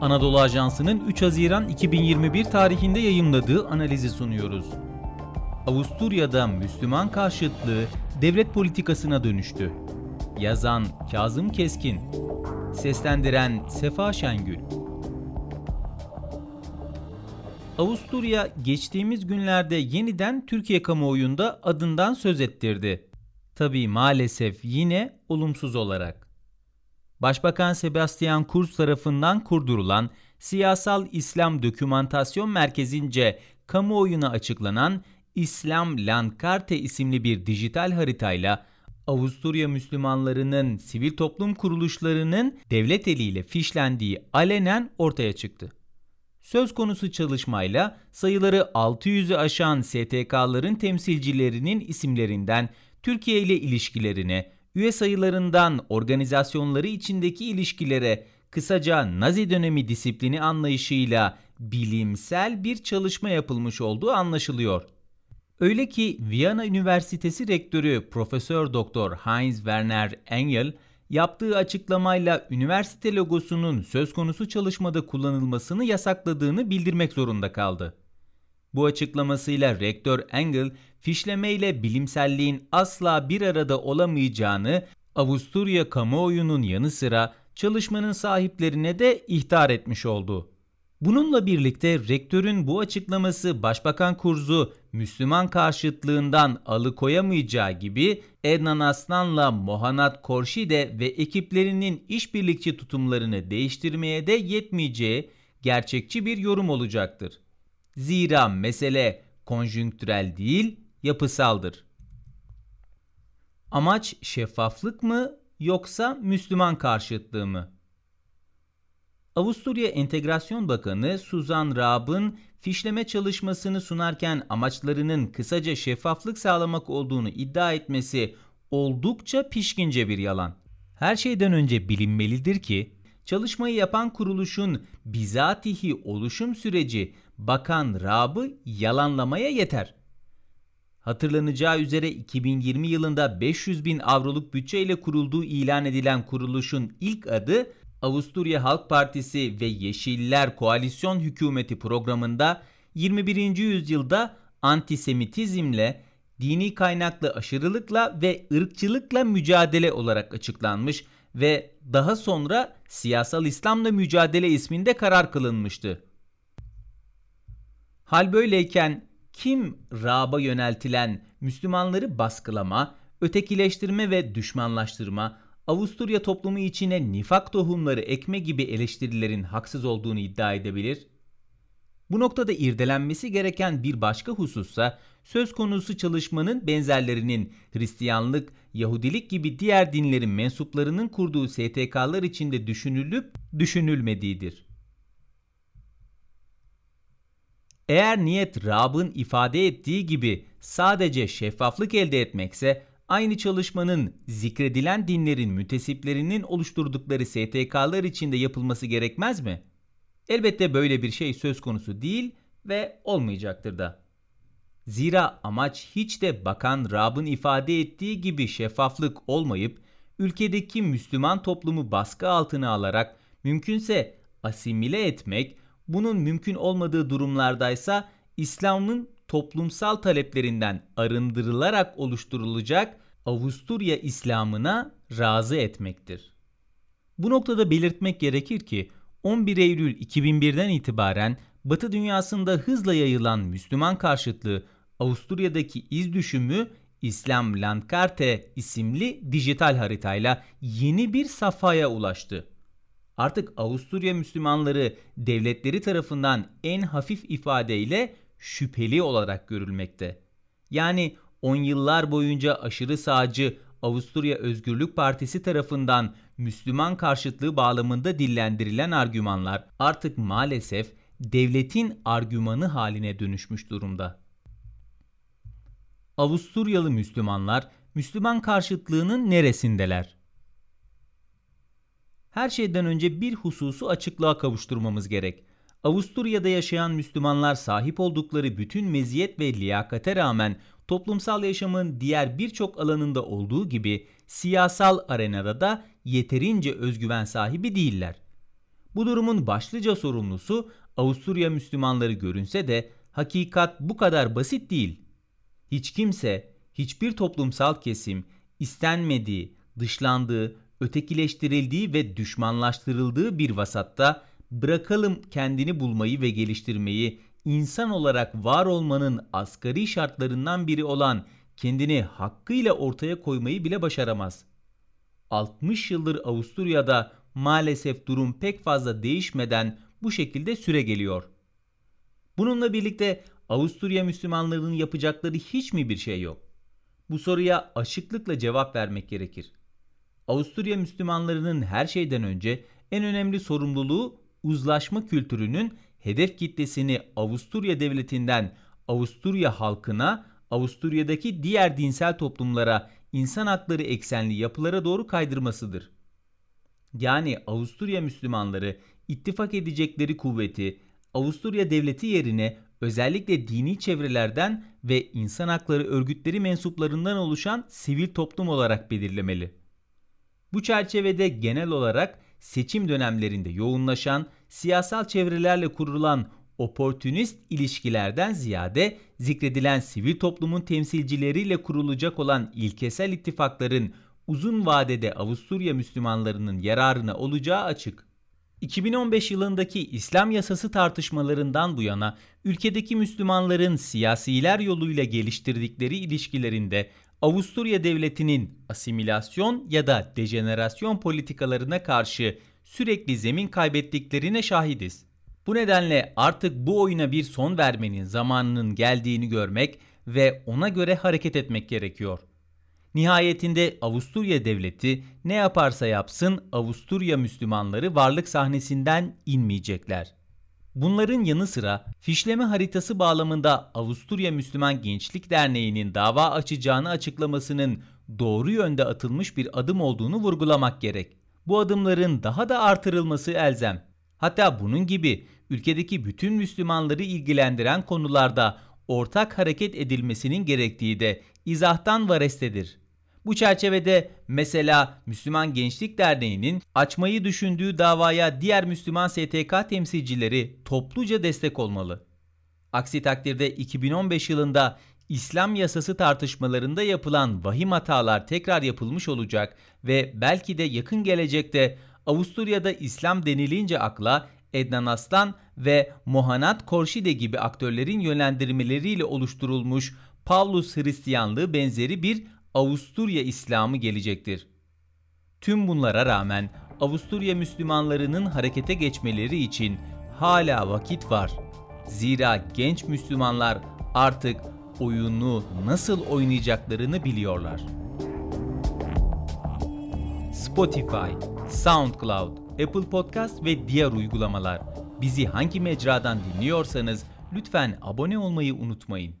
Anadolu Ajansı'nın 3 Haziran 2021 tarihinde yayımladığı analizi sunuyoruz. Avusturya'da Müslüman karşıtlığı devlet politikasına dönüştü. Yazan Kazım Keskin Seslendiren Sefa Şengül Avusturya geçtiğimiz günlerde yeniden Türkiye kamuoyunda adından söz ettirdi. Tabii maalesef yine olumsuz olarak. Başbakan Sebastian Kurz tarafından kurdurulan Siyasal İslam Dokümantasyon Merkezi'nce kamuoyuna açıklanan İslam Landkarte isimli bir dijital haritayla Avusturya Müslümanlarının sivil toplum kuruluşlarının devlet eliyle fişlendiği alenen ortaya çıktı. Söz konusu çalışmayla sayıları 600'ü aşan STK'ların temsilcilerinin isimlerinden Türkiye ile ilişkilerine, üye sayılarından organizasyonları içindeki ilişkilere, kısaca Nazi dönemi disiplini anlayışıyla bilimsel bir çalışma yapılmış olduğu anlaşılıyor. Öyle ki Viyana Üniversitesi Rektörü Profesör Doktor Heinz Werner Engel yaptığı açıklamayla üniversite logosunun söz konusu çalışmada kullanılmasını yasakladığını bildirmek zorunda kaldı. Bu açıklamasıyla rektör Engel, fişleme ile bilimselliğin asla bir arada olamayacağını Avusturya kamuoyunun yanı sıra çalışmanın sahiplerine de ihtar etmiş oldu. Bununla birlikte rektörün bu açıklaması Başbakan Kurz'u Müslüman karşıtlığından alıkoyamayacağı gibi Ednan Aslan'la Mohanat Korşide ve ekiplerinin işbirlikçi tutumlarını değiştirmeye de yetmeyeceği gerçekçi bir yorum olacaktır. Zira mesele konjünktürel değil, yapısaldır. Amaç şeffaflık mı yoksa Müslüman karşıtlığı mı? Avusturya Entegrasyon Bakanı Suzan Raab'ın fişleme çalışmasını sunarken amaçlarının kısaca şeffaflık sağlamak olduğunu iddia etmesi oldukça pişkince bir yalan. Her şeyden önce bilinmelidir ki çalışmayı yapan kuruluşun bizatihi oluşum süreci Bakan Raab'ı yalanlamaya yeter. Hatırlanacağı üzere 2020 yılında 500 bin avroluk bütçeyle kurulduğu ilan edilen kuruluşun ilk adı Avusturya Halk Partisi ve Yeşiller Koalisyon Hükümeti programında 21. yüzyılda antisemitizmle, dini kaynaklı aşırılıkla ve ırkçılıkla mücadele olarak açıklanmış ve daha sonra siyasal İslamla mücadele isminde karar kılınmıştı. Hal böyleyken kim Rab'a yöneltilen Müslümanları baskılama, ötekileştirme ve düşmanlaştırma, Avusturya toplumu içine nifak tohumları ekme gibi eleştirilerin haksız olduğunu iddia edebilir? Bu noktada irdelenmesi gereken bir başka husussa söz konusu çalışmanın benzerlerinin Hristiyanlık, Yahudilik gibi diğer dinlerin mensuplarının kurduğu STK'lar içinde düşünülüp düşünülmediğidir. Eğer niyet Rab'ın ifade ettiği gibi sadece şeffaflık elde etmekse aynı çalışmanın zikredilen dinlerin mütesiplerinin oluşturdukları STK'lar içinde yapılması gerekmez mi? Elbette böyle bir şey söz konusu değil ve olmayacaktır da. Zira amaç hiç de Bakan Rab'ın ifade ettiği gibi şeffaflık olmayıp ülkedeki Müslüman toplumu baskı altına alarak mümkünse asimile etmek, bunun mümkün olmadığı durumlardaysa İslam'ın toplumsal taleplerinden arındırılarak oluşturulacak Avusturya İslam'ına razı etmektir. Bu noktada belirtmek gerekir ki 11 Eylül 2001'den itibaren Batı dünyasında hızla yayılan Müslüman karşıtlığı Avusturya'daki iz düşümü İslam Landkarte isimli dijital haritayla yeni bir safhaya ulaştı. Artık Avusturya Müslümanları devletleri tarafından en hafif ifadeyle şüpheli olarak görülmekte. Yani 10 yıllar boyunca aşırı sağcı Avusturya Özgürlük Partisi tarafından Müslüman karşıtlığı bağlamında dillendirilen argümanlar artık maalesef devletin argümanı haline dönüşmüş durumda. Avusturyalı Müslümanlar Müslüman karşıtlığının neresindeler? Her şeyden önce bir hususu açıklığa kavuşturmamız gerek. Avusturya'da yaşayan Müslümanlar sahip oldukları bütün meziyet ve liyakate rağmen toplumsal yaşamın diğer birçok alanında olduğu gibi siyasal arenada da yeterince özgüven sahibi değiller. Bu durumun başlıca sorumlusu Avusturya Müslümanları görünse de hakikat bu kadar basit değil. Hiç kimse, hiçbir toplumsal kesim istenmediği, dışlandığı, ötekileştirildiği ve düşmanlaştırıldığı bir vasatta bırakalım kendini bulmayı ve geliştirmeyi, insan olarak var olmanın asgari şartlarından biri olan kendini hakkıyla ortaya koymayı bile başaramaz. 60 yıldır Avusturya'da maalesef durum pek fazla değişmeden bu şekilde süre geliyor. Bununla birlikte Avusturya Müslümanlarının yapacakları hiç mi bir şey yok? Bu soruya açıklıkla cevap vermek gerekir. Avusturya Müslümanlarının her şeyden önce en önemli sorumluluğu uzlaşma kültürünün hedef kitlesini Avusturya devletinden Avusturya halkına, Avusturya'daki diğer dinsel toplumlara, insan hakları eksenli yapılara doğru kaydırmasıdır. Yani Avusturya Müslümanları ittifak edecekleri kuvveti Avusturya devleti yerine özellikle dini çevrelerden ve insan hakları örgütleri mensuplarından oluşan sivil toplum olarak belirlemeli. Bu çerçevede genel olarak seçim dönemlerinde yoğunlaşan siyasal çevrelerle kurulan oportunist ilişkilerden ziyade zikredilen sivil toplumun temsilcileriyle kurulacak olan ilkesel ittifakların uzun vadede Avusturya Müslümanlarının yararına olacağı açık. 2015 yılındaki İslam yasası tartışmalarından bu yana ülkedeki Müslümanların siyasiler yoluyla geliştirdikleri ilişkilerinde Avusturya devletinin asimilasyon ya da dejenerasyon politikalarına karşı sürekli zemin kaybettiklerine şahidiz. Bu nedenle artık bu oyuna bir son vermenin zamanının geldiğini görmek ve ona göre hareket etmek gerekiyor. Nihayetinde Avusturya devleti ne yaparsa yapsın Avusturya Müslümanları varlık sahnesinden inmeyecekler. Bunların yanı sıra fişleme haritası bağlamında Avusturya Müslüman Gençlik Derneği'nin dava açacağını açıklamasının doğru yönde atılmış bir adım olduğunu vurgulamak gerek. Bu adımların daha da artırılması elzem. Hatta bunun gibi ülkedeki bütün Müslümanları ilgilendiren konularda ortak hareket edilmesinin gerektiği de izahtan varestedir. Bu çerçevede mesela Müslüman Gençlik Derneği'nin açmayı düşündüğü davaya diğer Müslüman STK temsilcileri topluca destek olmalı. Aksi takdirde 2015 yılında İslam yasası tartışmalarında yapılan vahim hatalar tekrar yapılmış olacak ve belki de yakın gelecekte Avusturya'da İslam denilince akla Ednan Aslan ve Mohanat Korşide gibi aktörlerin yönlendirmeleriyle oluşturulmuş Pavlus Hristiyanlığı benzeri bir Avusturya İslamı gelecektir. Tüm bunlara rağmen Avusturya Müslümanlarının harekete geçmeleri için hala vakit var. Zira genç Müslümanlar artık oyunu nasıl oynayacaklarını biliyorlar. Spotify, SoundCloud, Apple Podcast ve diğer uygulamalar. Bizi hangi mecradan dinliyorsanız lütfen abone olmayı unutmayın.